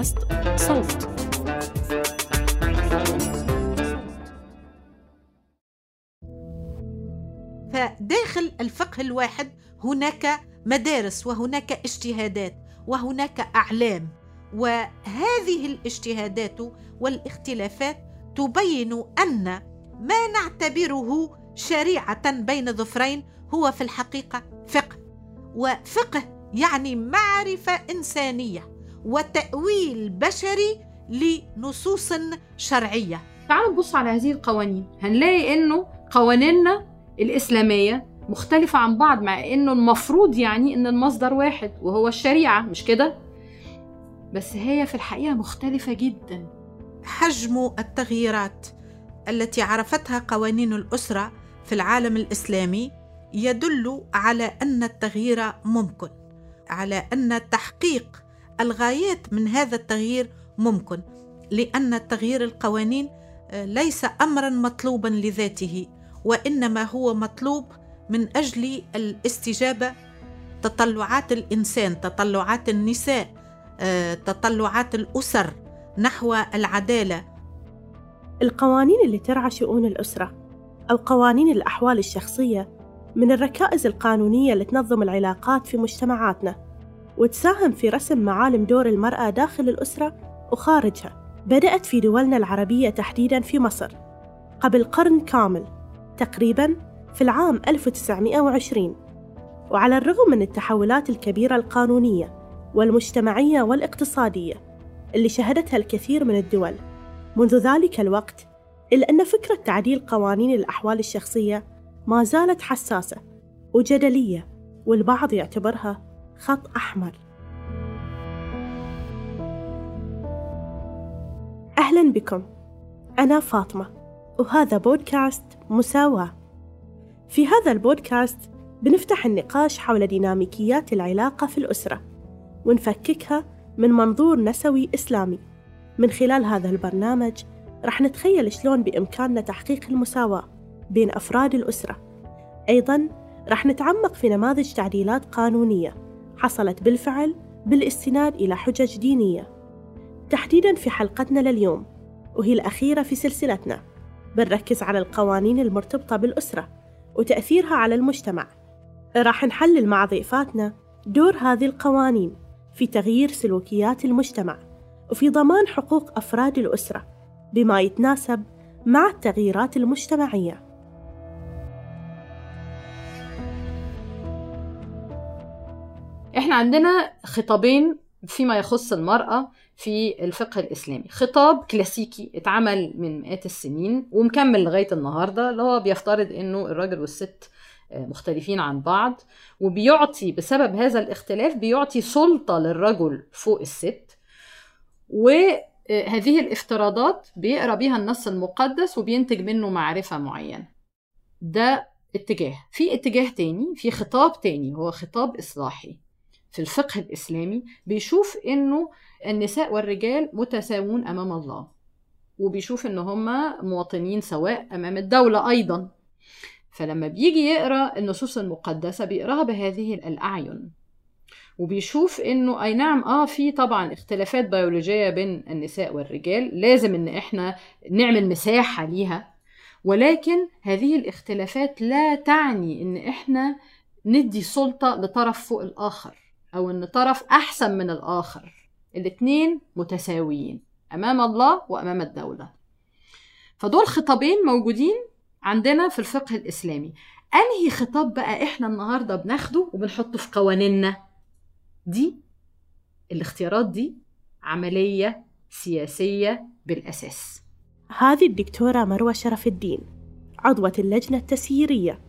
بودكاست صوت. فداخل الفقه الواحد هناك مدارس وهناك اجتهادات وهناك أعلام وهذه الاجتهادات والاختلافات تبين أن ما نعتبره شريعة بين ظفرين هو في الحقيقة فقه. وفقه يعني معرفة إنسانية. وتأويل بشري لنصوص شرعية. تعالوا نبص على هذه القوانين. هنلاقي إنه قوانيننا الإسلامية مختلفة عن بعض مع إنه المفروض يعني إن المصدر واحد وهو الشريعة مش كده؟ بس هي في الحقيقة مختلفة جدا. حجم التغييرات التي عرفتها قوانين الأسرة في العالم الإسلامي يدل على أن التغيير ممكن على أن تحقيق الغايات من هذا التغيير ممكن لأن تغيير القوانين ليس امرا مطلوبا لذاته وإنما هو مطلوب من أجل الاستجابة تطلعات الإنسان تطلعات النساء تطلعات الأسر نحو العدالة. القوانين اللي ترعى شؤون الأسرة أو قوانين الأحوال الشخصية من الركائز القانونية اللي تنظم العلاقات في مجتمعاتنا. وتساهم في رسم معالم دور المرأة داخل الأسرة وخارجها. بدأت في دولنا العربية تحديدا في مصر. قبل قرن كامل تقريبا في العام 1920 وعلى الرغم من التحولات الكبيرة القانونية والمجتمعية والاقتصادية اللي شهدتها الكثير من الدول منذ ذلك الوقت إلا أن فكرة تعديل قوانين الأحوال الشخصية ما زالت حساسة وجدلية والبعض يعتبرها خط أحمر. أهلا بكم. أنا فاطمة وهذا بودكاست مساواة. في هذا البودكاست بنفتح النقاش حول ديناميكيات العلاقة في الأسرة ونفككها من منظور نسوي إسلامي. من خلال هذا البرنامج رح نتخيل شلون بإمكاننا تحقيق المساواة بين أفراد الأسرة. أيضا رح نتعمق في نماذج تعديلات قانونية. حصلت بالفعل بالاستناد إلى حجج دينية. تحديدا في حلقتنا لليوم وهي الأخيرة في سلسلتنا. بنركز على القوانين المرتبطة بالأسرة وتأثيرها على المجتمع. راح نحلل مع ضيفاتنا دور هذه القوانين في تغيير سلوكيات المجتمع وفي ضمان حقوق أفراد الأسرة بما يتناسب مع التغييرات المجتمعية. إحنا عندنا خطابين فيما يخص المرأة في الفقه الإسلامي. خطاب كلاسيكي اتعمل من مئات السنين ومكمل لغاية النهاردة اللي هو بيفترض أنه الراجل والست مختلفين عن بعض وبيعطي بسبب هذا الاختلاف بيعطي سلطة للرجل فوق الست وهذه الافتراضات بيقرأ بيها النص المقدس وبينتج منه معرفة معينة. ده اتجاه. في اتجاه تاني في خطاب تاني هو خطاب إصلاحي. في الفقه الإسلامي بيشوف إنه النساء والرجال متساوون أمام الله وبيشوف إن هما مواطنين سواء أمام الدولة أيضا. فلما بيجي يقرأ النصوص المقدسة بيقراها بهذه الأعين وبيشوف إنه أي نعم آه في طبعا اختلافات بيولوجية بين النساء والرجال لازم إن إحنا نعمل مساحة ليها ولكن هذه الاختلافات لا تعني إن إحنا ندي سلطة لطرف فوق الآخر. أو إن طرف أحسن من الآخر. الاتنين متساويين أمام الله وأمام الدولة. فدول خطابين موجودين عندنا في الفقه الإسلامي. أنهي خطاب بقى إحنا النهاردة بناخده وبنحطه في قوانيننا؟ دي الاختيارات دي عملية سياسية بالأساس. هذه الدكتورة مروة شرف الدين عضوة اللجنة التسييرية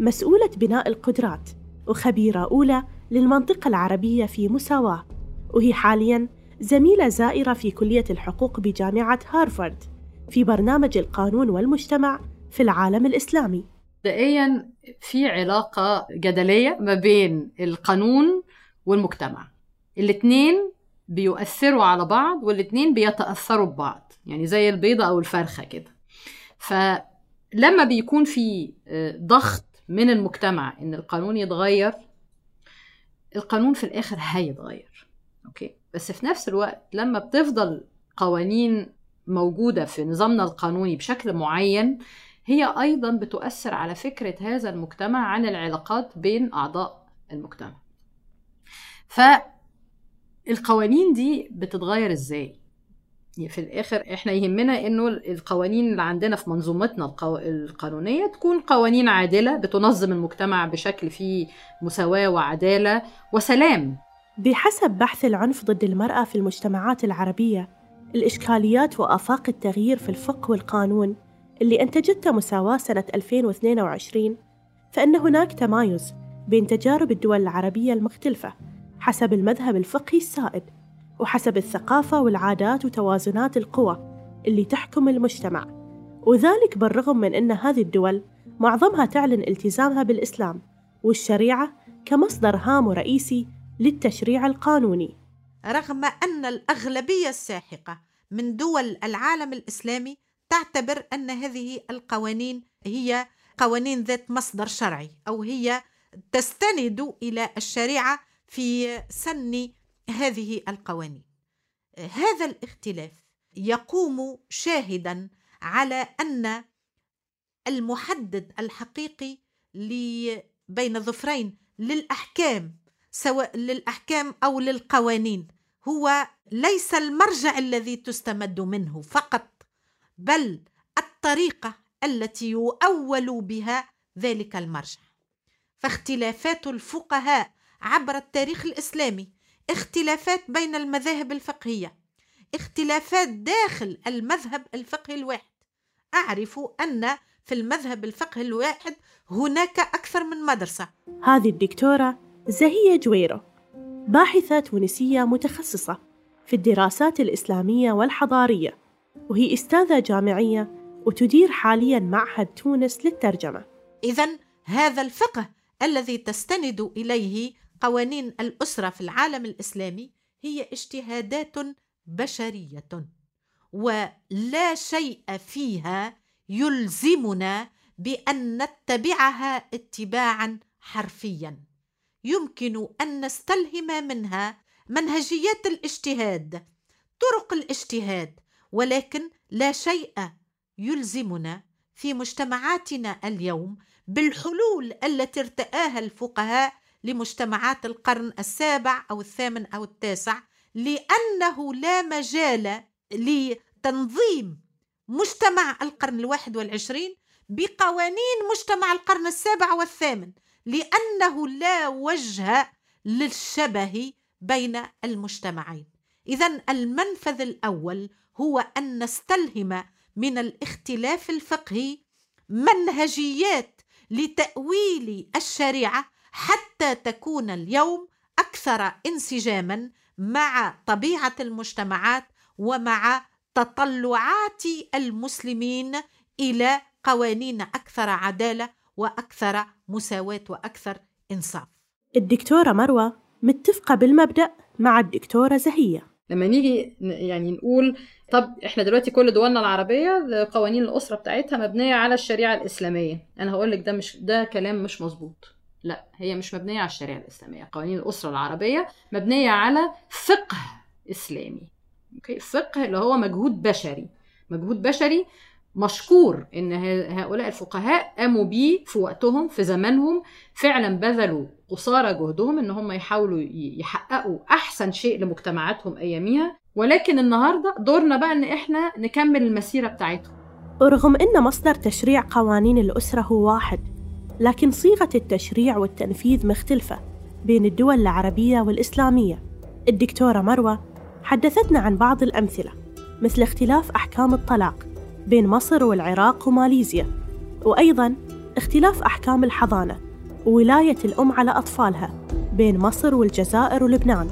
مسؤولة بناء القدرات وخبيرة أولى للمنطقة العربية في مساواة. وهي حالياً زميلة زائرة في كلية الحقوق بجامعة هارفارد في برنامج القانون والمجتمع في العالم الإسلامي. مبدئيا في علاقة جدلية ما بين القانون والمجتمع. الاتنين بيؤثروا على بعض والاتنين بيتأثروا ببعض يعني زي البيضة أو الفرخة كده. فلما بيكون في ضغط من المجتمع إن القانون يتغير القانون في الآخر هيتغير أوكي بس في نفس الوقت لما بتفضل قوانين موجودة في نظامنا القانوني بشكل معين هي أيضا بتؤثر على فكرة هذا المجتمع عن العلاقات بين أعضاء المجتمع فالقوانين دي بتتغير إزاي؟ في الآخر إحنا يهمنا إنه القوانين اللي عندنا في منظومتنا القو... القانونية تكون قوانين عادلة بتنظم المجتمع بشكل فيه مساواة وعدالة وسلام. بحسب بحث العنف ضد المرأة في المجتمعات العربية الإشكاليات وآفاق التغيير في الفقه والقانون اللي أنتجته مساواة سنة 2022 فإن هناك تمايز بين تجارب الدول العربية المختلفة حسب المذهب الفقهي السائد. وحسب الثقافة والعادات وتوازنات القوى اللي تحكم المجتمع. وذلك بالرغم من أن هذه الدول معظمها تعلن التزامها بالإسلام والشريعة كمصدر هام ورئيسي للتشريع القانوني. رغم أن الأغلبية الساحقة من دول العالم الإسلامي تعتبر أن هذه القوانين هي قوانين ذات مصدر شرعي أو هي تستند إلى الشريعة في سن هذه القوانين. هذا الاختلاف يقوم شاهدا على أن المحدد الحقيقي بين ظفرين للأحكام سواء للأحكام أو للقوانين هو ليس المرجع الذي تستمد منه فقط بل الطريقة التي يؤول بها ذلك المرجع. فاختلافات الفقهاء عبر التاريخ الإسلامي اختلافات بين المذاهب الفقهية. اختلافات داخل المذهب الفقهي الواحد. أعرف أن في المذهب الفقهي الواحد هناك أكثر من مدرسة. هذه الدكتورة زهية جويرو باحثة تونسية متخصصة في الدراسات الإسلامية والحضارية وهي أستاذة جامعية وتدير حاليا معهد تونس للترجمة. اذا هذا الفقه الذي تستند إليه قوانين الأسرة في العالم الإسلامي هي اجتهادات بشرية ولا شيء فيها يلزمنا بأن نتبعها اتباعا حرفيا. يمكن أن نستلهم منها منهجيات الاجتهاد طرق الاجتهاد ولكن لا شيء يلزمنا في مجتمعاتنا اليوم بالحلول التي ارتآها الفقهاء لمجتمعات القرن السابع أو الثامن أو التاسع لأنه لا مجال لتنظيم مجتمع القرن الواحد والعشرين بقوانين مجتمع القرن السابع والثامن لأنه لا وجه للشبه بين المجتمعين. إذا المنفذ الأول هو أن نستلهم من الاختلاف الفقهي منهجيات لتأويل الشريعة حتى تكون اليوم أكثر انسجاما مع طبيعة المجتمعات ومع تطلعات المسلمين إلى قوانين أكثر عدالة وأكثر مساواة وأكثر إنصاف. الدكتورة مروة متفقة بالمبدأ مع الدكتورة زهية. لما نيجي يعني نقول طب إحنا دلوقتي كل دولنا العربية قوانين الأسرة بتاعتها مبنية على الشريعة الإسلامية أنا هقول لك ده مش ده كلام مش مظبوط لا هي مش مبنية على الشريعة الإسلامية قوانين الأسرة العربية مبنية على فقه إسلامي أوكي؟ فقه اللي هو مجهود بشري مجهود بشري مشكور إن هؤلاء الفقهاء قاموا بيه في وقتهم في زمانهم فعلا بذلوا قصارى جهدهم إن هم يحاولوا يحققوا أحسن شيء لمجتمعاتهم أياميها ولكن النهارده دورنا بقى إن إحنا نكمل المسيرة بتاعتهم. ورغم إن مصدر تشريع قوانين الأسرة هو واحد. لكن صيغة التشريع والتنفيذ مختلفة بين الدول العربية والإسلامية. الدكتورة مروة حدثتنا عن بعض الأمثلة مثل اختلاف أحكام الطلاق بين مصر والعراق وماليزيا وأيضا اختلاف أحكام الحضانة وولاية الأم على أطفالها بين مصر والجزائر ولبنان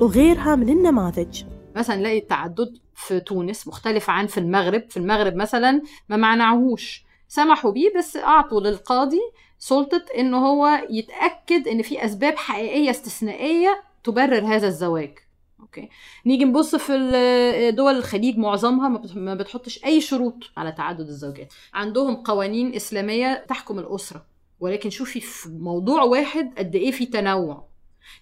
وغيرها من النماذج. مثلا نلاقي التعدد في تونس مختلف عن في المغرب. في المغرب مثلا ما معنعهوش سمحوا بيه بس أعطوا للقاضي سلطة إن هو يتأكد إن في أسباب حقيقية استثنائية تبرر هذا الزواج. أوكي. نيجي نبص في دول الخليج معظمها ما بتحطش أي شروط على تعدد الزوجات. عندهم قوانين إسلامية تحكم الأسرة ولكن شوفي في موضوع واحد قد إيه في تنوع.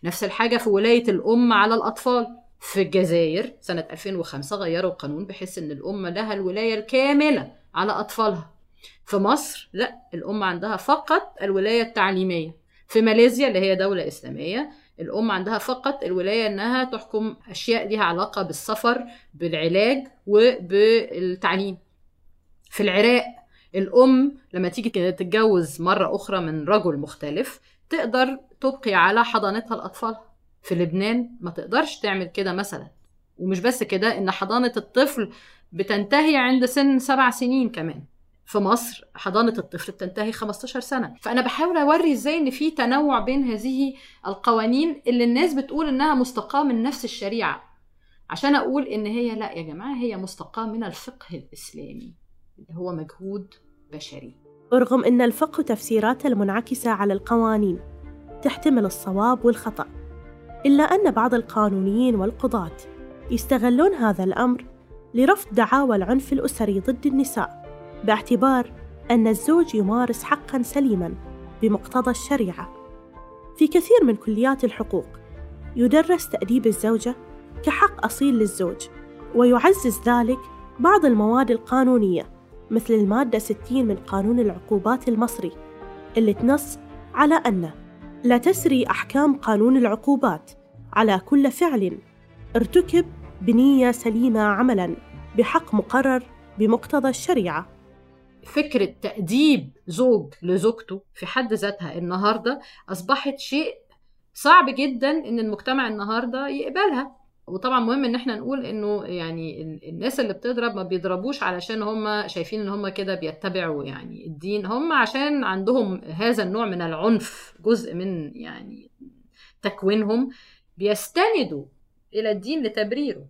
نفس الحاجة في ولاية الأم على الأطفال. في الجزائر سنة 2005 غيروا القانون بحيث إن الأم لها الولاية الكاملة على أطفالها. في مصر لا الأم عندها فقط الولاية التعليمية. في ماليزيا اللي هي دولة إسلامية الأم عندها فقط الولاية إنها تحكم أشياء لها علاقة بالسفر بالعلاج وبالتعليم. في العراق الأم لما تيجي تتجوز مرة أخرى من رجل مختلف تقدر تبقي على حضانتها الأطفال في لبنان ما تقدرش تعمل كده مثلا. ومش بس كده إن حضانة الطفل بتنتهي عند سن سبع سنين كمان. في مصر حضانة الطفل بتنتهي 15 سنة. فأنا بحاول أوري إزاي إن في تنوع بين هذه القوانين اللي الناس بتقول إنها مستقاة من نفس الشريعة. عشان أقول إن هي لا يا جماعة هي مستقاة من الفقه الإسلامي اللي هو مجهود بشري. رغم أن الفقه تفسيراته المنعكسة على القوانين تحتمل الصواب والخطأ إلا أن بعض القانونيين والقضاة يستغلون هذا الأمر لرفض دعاوى العنف الأسري ضد النساء. باعتبار أن الزوج يمارس حقا سليما بمقتضى الشريعة. في كثير من كليات الحقوق يدرس تأديب الزوجة كحق أصيل للزوج ويعزز ذلك بعض المواد القانونية مثل المادة 60 من قانون العقوبات المصري اللي تنص على أن لا تسري أحكام قانون العقوبات على كل فعل ارتكب بنية سليمة عملا بحق مقرر بمقتضى الشريعة. فكرة تأديب زوج لزوجته في حد ذاتها النهاردة أصبحت شيء صعب جدا إن المجتمع النهاردة يقبلها. وطبعا مهم إن إحنا نقول إنه يعني الناس اللي بتضرب ما بيضربوش علشان هم شايفين إن هم كده بيتبعوا يعني الدين. هم عشان عندهم هذا النوع من العنف جزء من يعني تكوينهم بيستندوا إلى الدين لتبريره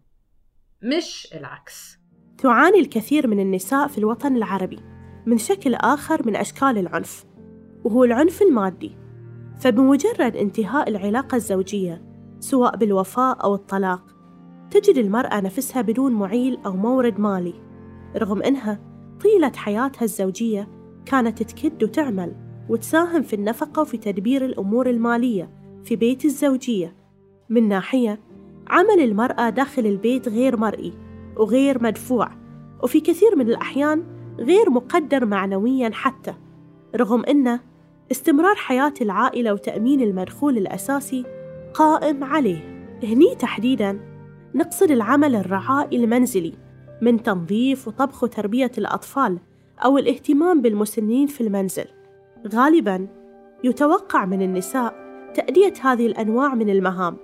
مش العكس. تعاني الكثير من النساء في الوطن العربي. من شكل آخر من أشكال العنف وهو العنف المادي. فبمجرد انتهاء العلاقة الزوجية سواء بالوفاة أو الطلاق تجد المرأة نفسها بدون معيل أو مورد مالي رغم أنها طيلة حياتها الزوجية كانت تكد وتعمل وتساهم في النفقة وفي تدبير الأمور المالية في بيت الزوجية. من ناحية عمل المرأة داخل البيت غير مرئي وغير مدفوع وفي كثير من الأحيان غير مقدر معنويا حتى رغم أن استمرار حياة العائلة وتأمين المدخول الأساسي قائم عليه. هني تحديدا نقصد العمل الرعائي المنزلي من تنظيف وطبخ وتربية الأطفال أو الاهتمام بالمسنين في المنزل. غالبا يتوقع من النساء تأدية هذه الأنواع من المهام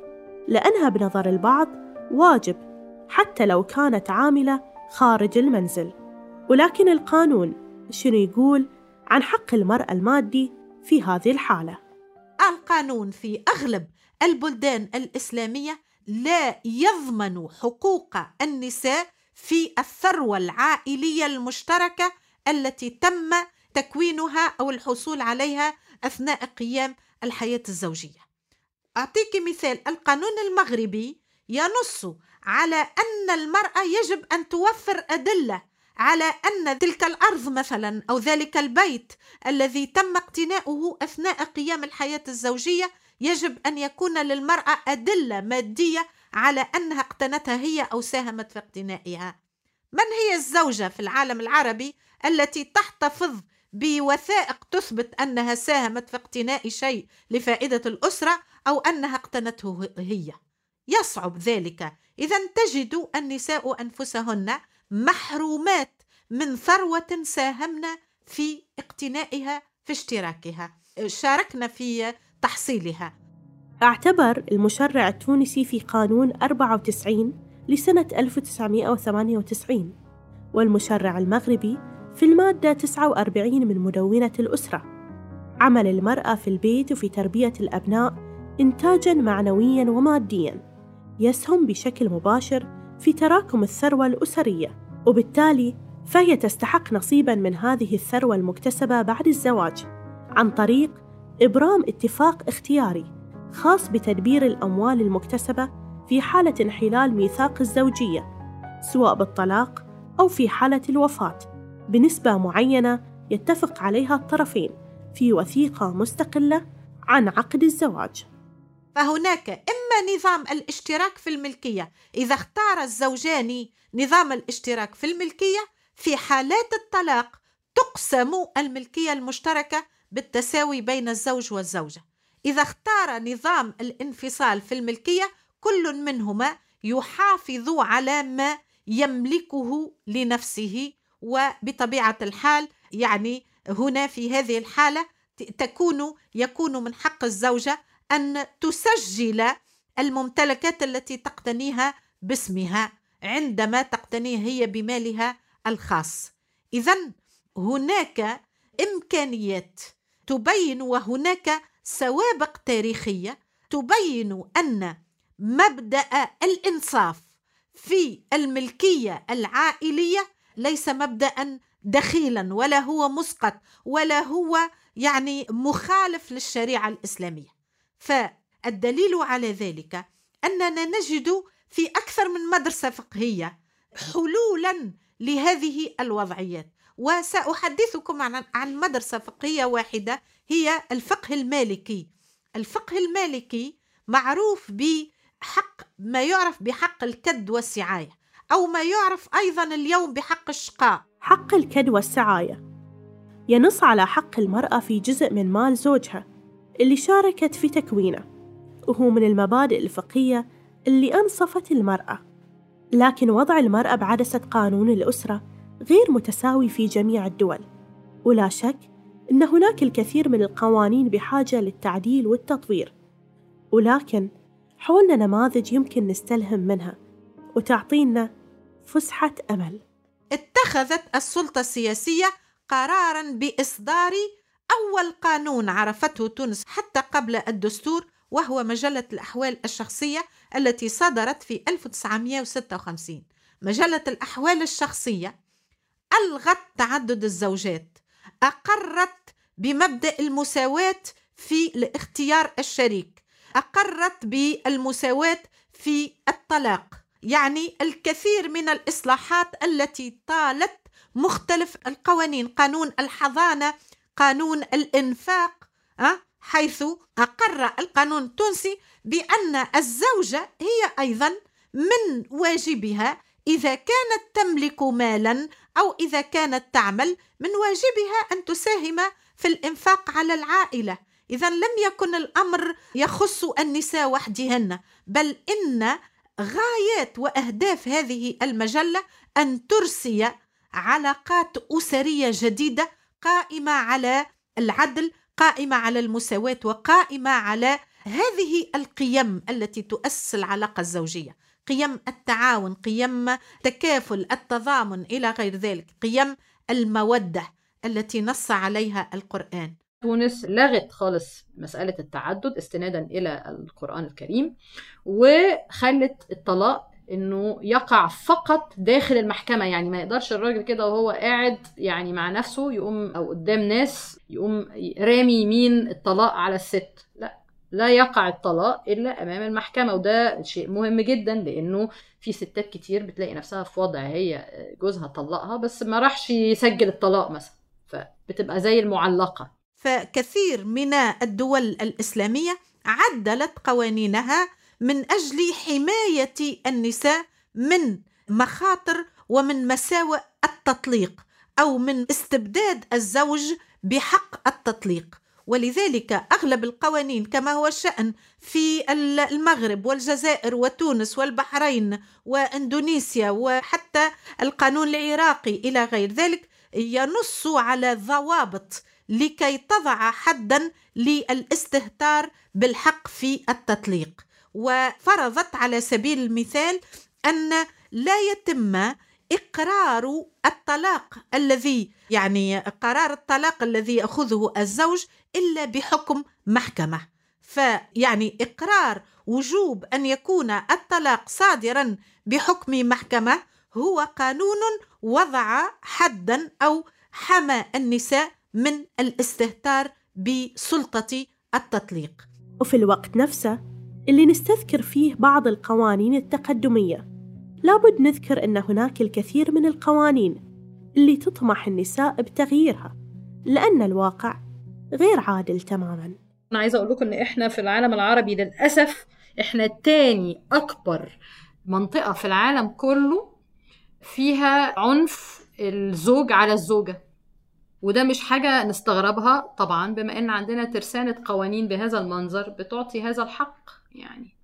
لأنها بنظر البعض واجب حتى لو كانت عاملة خارج المنزل. ولكن القانون شنو يقول عن حق المرأة المادي في هذه الحالة القانون في أغلب البلدان الإسلامية لا يضمن حقوق النساء في الثروة العائلية المشتركة التي تم تكوينها أو الحصول عليها أثناء قيام الحياة الزوجية. أعطيك مثال القانون المغربي ينص على أن المرأة يجب أن توفر أدلة على أن تلك الأرض مثلا أو ذلك البيت الذي تم اقتناؤه أثناء قيام الحياة الزوجية يجب أن يكون للمرأة أدلة مادية على أنها اقتنتها هي أو ساهمت في اقتنائها. من هي الزوجة في العالم العربي التي تحتفظ بوثائق تثبت أنها ساهمت في اقتناء شيء لفائدة الأسرة أو أنها اقتنته هي؟ يصعب ذلك إذا تجد النساء أنفسهن محرومات من ثروة ساهمنا في اقتنائها في اشتراكها. شاركنا في تحصيلها. اعتبر المشرع التونسي في قانون 94 لسنة 1998 والمشرع المغربي في المادة 49 من مدونة الأسرة. عمل المرأة في البيت وفي تربية الأبناء إنتاجا معنويا وماديا يسهم بشكل مباشر في تراكم الثروة الأسرية. وبالتالي فهي تستحق نصيبا من هذه الثروة المكتسبة بعد الزواج عن طريق إبرام اتفاق اختياري خاص بتدبير الأموال المكتسبة في حالة انحلال ميثاق الزوجية سواء بالطلاق أو في حالة الوفاة بنسبة معينة يتفق عليها الطرفين في وثيقة مستقلة عن عقد الزواج. فهناك إما نظام الاشتراك في الملكية إذا اختار الزوجان نظام الاشتراك في الملكية في حالات الطلاق تقسم الملكية المشتركة بالتساوي بين الزوج والزوجة. إذا اختار نظام الانفصال في الملكية كل منهما يحافظ على ما يملكه لنفسه وبطبيعة الحال يعني هنا في هذه الحالة تكون يكون من حق الزوجة أن تسجل الممتلكات التي تقتنيها باسمها عندما تقتنيه هي بمالها الخاص. إذا هناك إمكانيات تبين وهناك سوابق تاريخية تبين أن مبدأ الإنصاف في الملكية العائلية ليس مبدأ دخيلا ولا هو مسقط ولا هو يعني مخالف للشريعة الإسلامية. فالدليل على ذلك أننا نجد في أكثر من مدرسة فقهية حلولا لهذه الوضعيات وسأحدثكم عن عن مدرسة فقهية واحدة هي الفقه المالكي. الفقه المالكي معروف بحق ما يعرف بحق الكد والسعاية أو ما يعرف أيضا اليوم بحق الشقاء. حق الكد والسعاية. ينص على حق المرأة في جزء من مال زوجها. اللي شاركت في تكوينه وهو من المبادئ الفقهية اللي أنصفت المرأة. لكن وضع المرأة بعدسة قانون الأسرة غير متساوي في جميع الدول. ولا شك أن هناك الكثير من القوانين بحاجة للتعديل والتطوير. ولكن حولنا نماذج يمكن نستلهم منها وتعطينا فسحة أمل. اتخذت السلطة السياسية قرارا بإصدار أول قانون عرفته تونس حتى قبل الدستور وهو مجلة الأحوال الشخصية التي صدرت في 1956 مجلة الأحوال الشخصية ألغت تعدد الزوجات أقرت بمبدأ المساواة في الاختيار الشريك أقرت بالمساواة في الطلاق يعني الكثير من الإصلاحات التي طالت مختلف القوانين قانون الحضانة قانون الإنفاق حيث أقر القانون التونسي بأن الزوجة هي أيضا من واجبها إذا كانت تملك مالا أو إذا كانت تعمل من واجبها أن تساهم في الإنفاق على العائلة. إذا لم يكن الأمر يخص النساء وحدهن بل إن غايات وأهداف هذه المجلة أن ترسي علاقات أسرية جديدة قائمة على العدل قائمة على المساواة وقائمة على هذه القيم التي تؤسس العلاقة الزوجية. قيم التعاون قيم تكافل التضامن إلى غير ذلك قيم المودة التي نص عليها القرآن. تونس لغت خالص مسألة التعدد استنادا إلى القرآن الكريم وخلت الطلاق إنه يقع فقط داخل المحكمة. يعني ما يقدرش الراجل كده وهو قاعد يعني مع نفسه يقوم أو قدام ناس يقوم رامي يمين الطلاق على الست. لا لا يقع الطلاق إلا أمام المحكمة. وده شيء مهم جدا لأنه في ستات كتير بتلاقي نفسها في وضع هي جوزها طلقها بس ما راحش يسجل الطلاق مثلا. فبتبقى زي المعلقة. فكثير من الدول الإسلامية عدلت قوانينها من أجل حماية النساء من مخاطر ومن مساوئ التطليق أو من استبداد الزوج بحق التطليق. ولذلك أغلب القوانين كما هو الشأن في المغرب والجزائر وتونس والبحرين وإندونيسيا وحتى القانون العراقي إلى غير ذلك ينص على ضوابط لكي تضع حدا للاستهتار بالحق في التطليق. وفرضت على سبيل المثال أن لا يتم إقرار الطلاق الذي يعني قرار الطلاق الذي يأخذه الزوج إلا بحكم محكمة. فيعني إقرار وجوب أن يكون الطلاق صادرا بحكم محكمة هو قانون وضع حدا أو حمى النساء من الاستهتار بسلطة التطليق. وفي الوقت نفسه اللي نستذكر فيه بعض القوانين التقدمية. لابد نذكر أن هناك الكثير من القوانين اللي تطمح النساء بتغييرها لأن الواقع غير عادل تماما. أنا عايزة أقول لكم إن إحنا في العالم العربي للأسف إحنا تاني أكبر منطقة في العالم كله فيها عنف الزوج على الزوجة. وده مش حاجة نستغربها طبعا بما إن عندنا ترسانة قوانين بهذا المنظر بتعطي هذا الحق. يعني.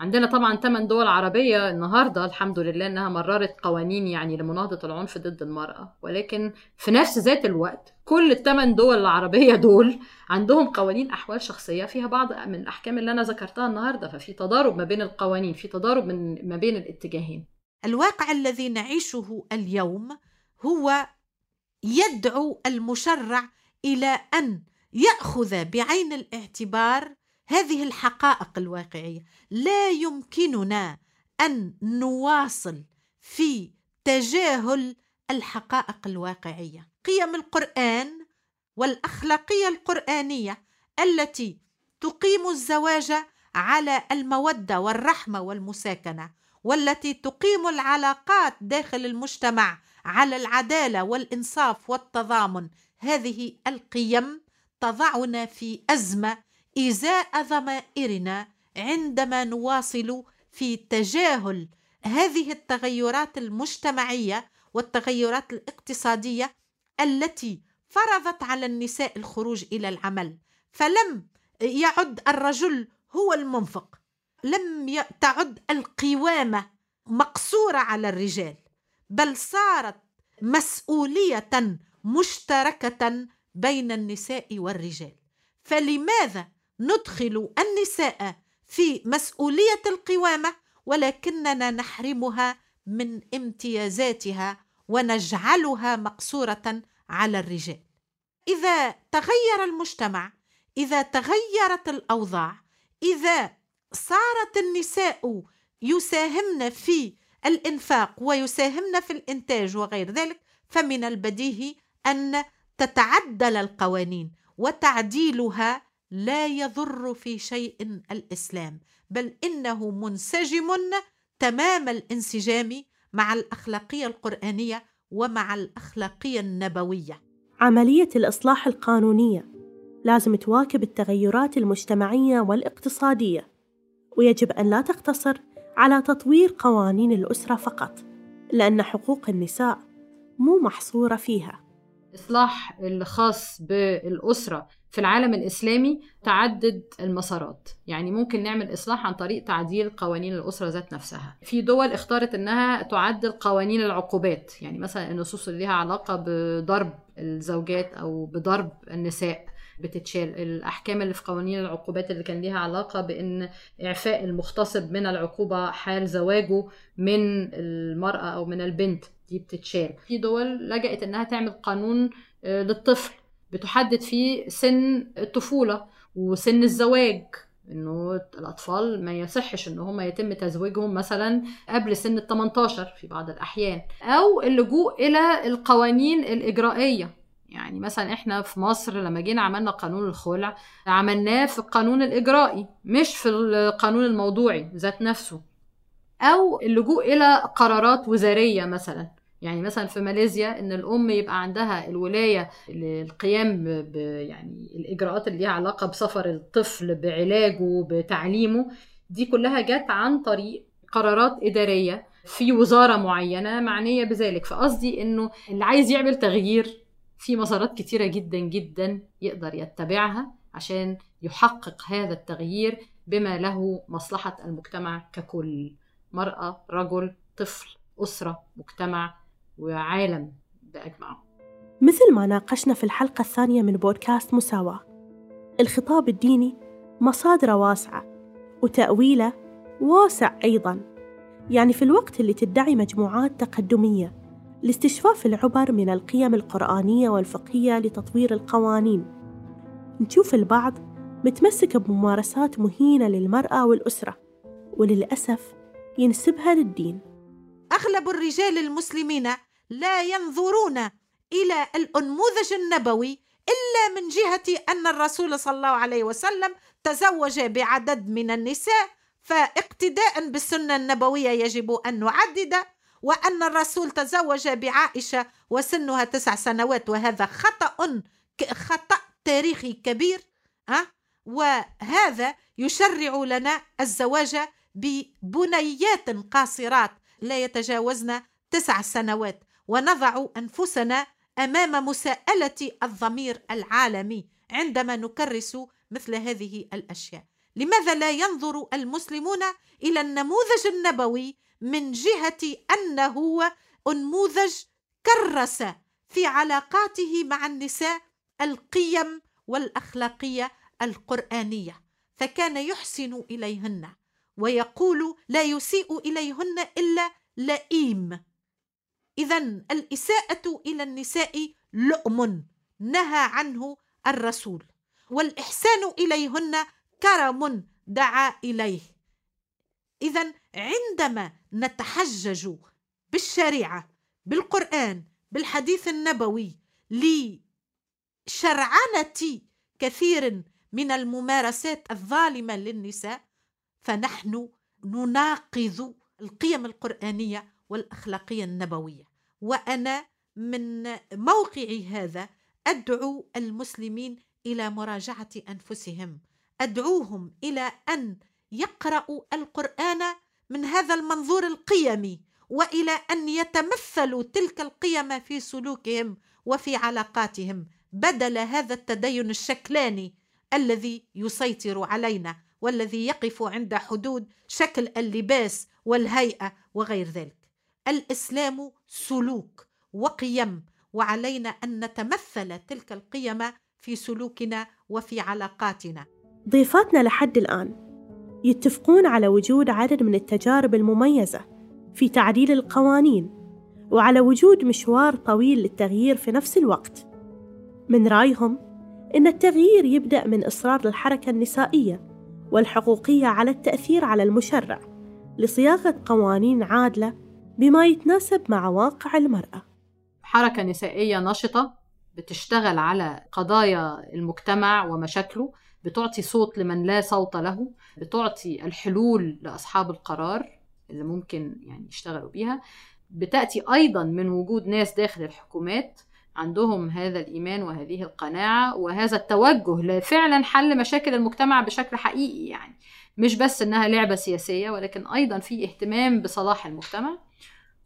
عندنا طبعا ثمان دول عربية النهاردة الحمد لله إنها مررت قوانين يعني لمناهضة العنف ضد المرأة. ولكن في نفس ذات الوقت كل الثمان دول العربية دول عندهم قوانين أحوال شخصية فيها بعض من الأحكام اللي أنا ذكرتها النهاردة. ففي تضارب ما بين القوانين في تضارب من ما بين الاتجاهين. الواقع الذي نعيشه اليوم هو يدعو المشرع إلى أن يأخذ بعين الاعتبار هذه الحقائق الواقعية. لا يمكننا أن نواصل في تجاهل الحقائق الواقعية. قيم القرآن والأخلاقية القرآنية التي تقيم الزواج على المودة والرحمة والمساكنة والتي تقيم العلاقات داخل المجتمع على العدالة والإنصاف والتضامن. هذه القيم تضعنا في أزمة إزاء ضمائرنا عندما نواصل في تجاهل هذه التغيرات المجتمعية والتغيرات الاقتصادية التي فرضت على النساء الخروج إلى العمل. فلم يعد الرجل هو المنفق. لم تعد القوامة مقصورة على الرجال. بل صارت مسؤولية مشتركة بين النساء والرجال. فلماذا ندخل النساء في مسؤولية القوامة ولكننا نحرمها من امتيازاتها ونجعلها مقصورة على الرجال. إذا تغير المجتمع إذا تغيرت الأوضاع إذا صارت النساء يساهمن في الإنفاق ويساهمن في الإنتاج وغير ذلك فمن البديهي أن تتعدل القوانين وتعديلها لا يضر في شيء الإسلام بل إنه منسجم تمام الانسجام مع الأخلاقية القرآنية ومع الأخلاقية النبوية. عملية الإصلاح القانونية لازم تواكب التغيرات المجتمعية والاقتصادية ويجب أن لا تقتصر على تطوير قوانين الأسرة فقط لأن حقوق النساء مو محصورة فيها. الإصلاح الخاص بالأسرة في العالم الإسلامي تعدد المسارات. يعني ممكن نعمل إصلاح عن طريق تعديل قوانين الأسرة ذات نفسها. في دول اختارت أنها تعدل قوانين العقوبات. يعني مثلا النصوص اللي لها علاقة بضرب الزوجات أو بضرب النساء. بتتشال. الأحكام اللي في قوانين العقوبات اللي كان ليها علاقة بأن إعفاء المغتصب من العقوبة حال زواجه من المرأة أو من البنت دي بتتشال. في دول لجأت إنها تعمل قانون آه، للطفل. بتحدد فيه سن الطفولة وسن الزواج إنه الأطفال ما يصحش إن هم يتم تزويجهم مثلا قبل سن ال 18 في بعض الأحيان أو اللجوء إلى القوانين الإجرائية. يعني مثلا إحنا في مصر لما جينا عملنا قانون الخلع عملناه في القانون الإجرائي مش في القانون الموضوعي ذات نفسه. أو اللجوء إلى قرارات وزارية مثلا. يعني مثلا في ماليزيا إن الأم يبقى عندها الولاية للقيام ب يعني الإجراءات اللي ليها علاقة بسفر الطفل بعلاجه بتعليمه دي كلها جت عن طريق قرارات إدارية في وزارة معينة معنية بذلك. فقصدي إنه اللي عايز يعمل تغيير في مسارات كتيرة جدا جدا يقدر يتبعها عشان يحقق هذا التغيير بما له مصلحة المجتمع ككل مرأة رجل طفل أسرة مجتمع وعالم بأجمعه. مثل ما ناقشنا في الحلقة الثانية من بودكاست مساواة الخطاب الديني مصادره واسعة وتأويله واسع أيضا. يعني في الوقت اللي تدعي مجموعات تقدمية لاستشفاف العبر من القيم القرآنية والفقهية لتطوير القوانين. نشوف البعض متمسك بممارسات مهينة للمرأة والأسرة وللأسف ينسبها للدين. أغلب الرجال المسلمين لا ينظرون إلى الأنموذج النبوي إلا من جهة أن الرسول صلى الله عليه وسلم تزوج بعدد من النساء فاقتداء بالسنة النبوية يجب أن نعدد وأن الرسول تزوج بعائشة وسنها تسع سنوات وهذا خطأ خطأ تاريخي كبير ها؟ وهذا يشرع لنا الزواج ببنيات قاصرات لا يتجاوزن تسع سنوات. ونضع أنفسنا أمام مساءلة الضمير العالمي عندما نكرس مثل هذه الأشياء. لماذا لا ينظر المسلمون إلى النموذج النبوي من جهة أنه أنموذج كرس في علاقاته مع النساء القيم والأخلاقية القرآنية؟ فكان يحسن إليهن ويقول لا يسيء إليهن إلا لئيم. اذا الإساءة إلى النساء لؤم نهى عنه الرسول والإحسان إليهن كرم دعا إليه. اذا عندما نتحجج بالشريعة بالقرآن بالحديث النبوي لشرعنة كثير من الممارسات الظالمة للنساء فنحن نناقض القيم القرآنية والأخلاقية النبوية. وأنا من موقعي هذا أدعو المسلمين إلى مراجعة أنفسهم. أدعوهم إلى أن يقرأوا القرآن من هذا المنظور القيمي وإلى أن يتمثلوا تلك القيم في سلوكهم وفي علاقاتهم بدل هذا التدين الشكلاني الذي يسيطر علينا والذي يقف عند حدود شكل اللباس والهيئة وغير ذلك. الإسلام سلوك وقيم وعلينا أن نتمثل تلك القيم في سلوكنا وفي علاقاتنا. ضيفاتنا لحد الآن يتفقون على وجود عدد من التجارب المميزة في تعديل القوانين وعلى وجود مشوار طويل للتغيير في نفس الوقت. من رأيهم إن التغيير يبدأ من إصرار الحركة النسائية والحقوقية على التأثير على المشرع لصياغة قوانين عادلة بما يتناسب مع واقع المرأة. حركة نسائية نشطة بتشتغل على قضايا المجتمع ومشاكله بتعطي صوت لمن لا صوت له بتعطي الحلول لأصحاب القرار اللي ممكن يعني يشتغلوا بيها. بتأتي أيضا من وجود ناس داخل الحكومات عندهم هذا الإيمان وهذه القناعة وهذا التوجه لفعلا حل مشاكل المجتمع بشكل حقيقي يعني. مش بس إنها لعبة سياسية ولكن أيضا في اهتمام بصلاح المجتمع.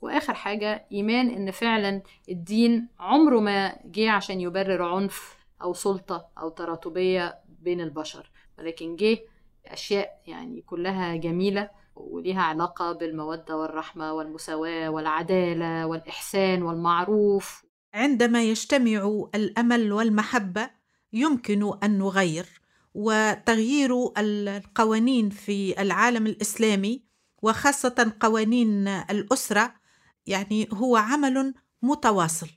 وآخر حاجة إيمان إن فعلا الدين عمره ما جه عشان يبرر عنف أو سلطة أو تراتبية بين البشر ولكن جه أشياء يعني كلها جميلة وليها علاقة بالمودة والرحمة والمساواة والعدالة والإحسان والمعروف. عندما يجتمع الأمل والمحبة يمكن أن نغير وتغيير القوانين في العالم الإسلامي وخاصة قوانين الأسرة يعني هو عمل متواصل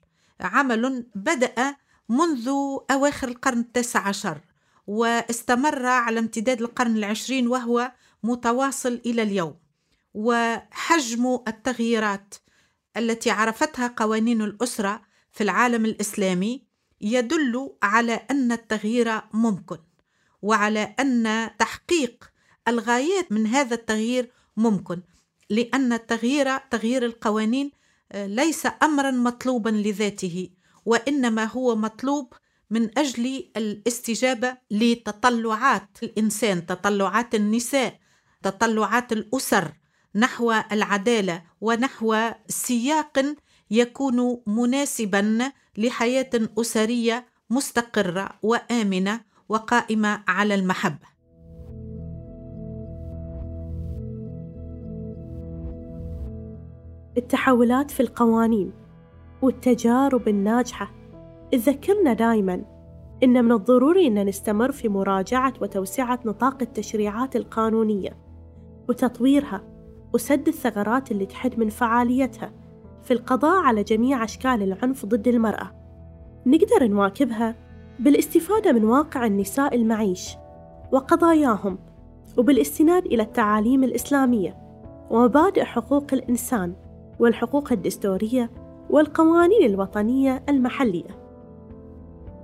عمل بدأ منذ أواخر القرن التاسع عشر واستمر على امتداد القرن العشرين وهو متواصل إلى اليوم. وحجم التغييرات التي عرفتها قوانين الأسرة في العالم الإسلامي يدل على أن التغيير ممكن وعلى أن تحقيق الغايات من هذا التغيير ممكن. لأن التغيير تغيير القوانين ليس أمرا مطلوبا لذاته وإنما هو مطلوب من أجل الاستجابة لتطلعات الإنسان تطلعات النساء تطلعات الأسر نحو العدالة ونحو سياق يكون مناسبا لحياة أسرية مستقرة وآمنة وقائمة على المحبة. التحولات في القوانين والتجارب الناجحة. تذكرنا دائما إن من الضروري أن نستمر في مراجعة وتوسعة نطاق التشريعات القانونية وتطويرها وسد الثغرات اللي تحد من فعاليتها في القضاء على جميع أشكال العنف ضد المرأة. نقدر نواكبها بالاستفادة من واقع النساء المعيش وقضاياهم وبالاستناد إلى التعاليم الإسلامية ومبادئ حقوق الإنسان والحقوق الدستورية والقوانين الوطنية المحلية.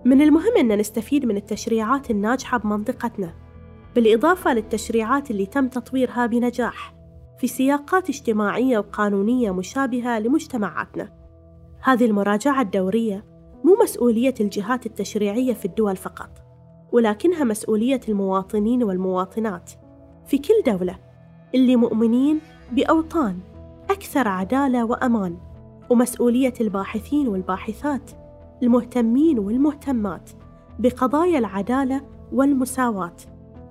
من المهم أن نستفيد من التشريعات الناجحة بمنطقتنا بالإضافة للتشريعات اللي تم تطويرها بنجاح في سياقات اجتماعية وقانونية مشابهة لمجتمعاتنا. هذه المراجعة الدورية مو مسؤولية الجهات التشريعية في الدول فقط ولكنها مسؤولية المواطنين والمواطنات في كل دولة اللي مؤمنين بأوطان أكثر عدالة وأمان ومسؤولية الباحثين والباحثات المهتمين والمهتمات بقضايا العدالة والمساواة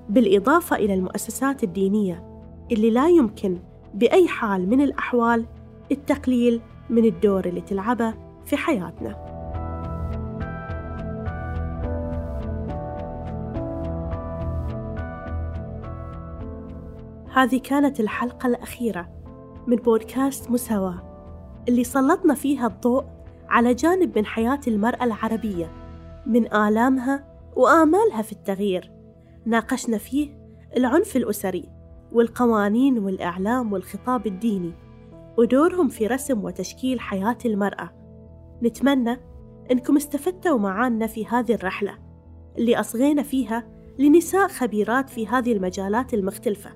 بالإضافة إلى المؤسسات الدينية اللي لا يمكن بأي حال من الأحوال التقليل من الدور اللي تلعبه في حياتنا. هذه كانت الحلقة الأخيرة من بودكاست مساواة اللي سلطنا فيها الضوء على جانب من حياة المرأة العربية من آلامها وآمالها في التغيير. ناقشنا فيه العنف الأسري والقوانين والإعلام والخطاب الديني ودورهم في رسم وتشكيل حياة المرأة. نتمنى أنكم استفدتوا معانا في هذه الرحلة اللي أصغينا فيها لنساء خبيرات في هذه المجالات المختلفة.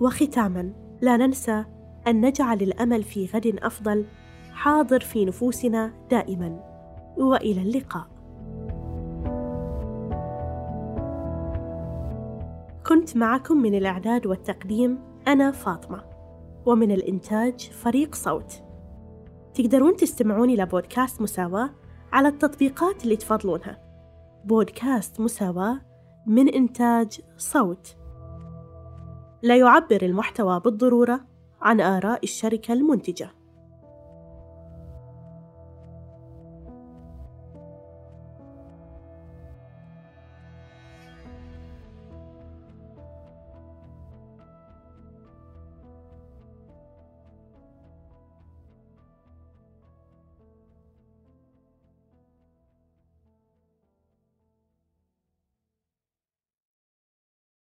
وختاما لا ننسى أن نجعل الأمل في غد أفضل. حاضر في نفوسنا دائما. وإلى اللقاء. كنت معكم من الإعداد والتقديم أنا فاطمة. ومن الإنتاج فريق صوت. تقدرون تستمعون إلى بودكاست مساواة على التطبيقات اللي تفضلونها. بودكاست مساواة من إنتاج صوت. لا يعبر المحتوى بالضرورة عن آراء الشركة المنتجة.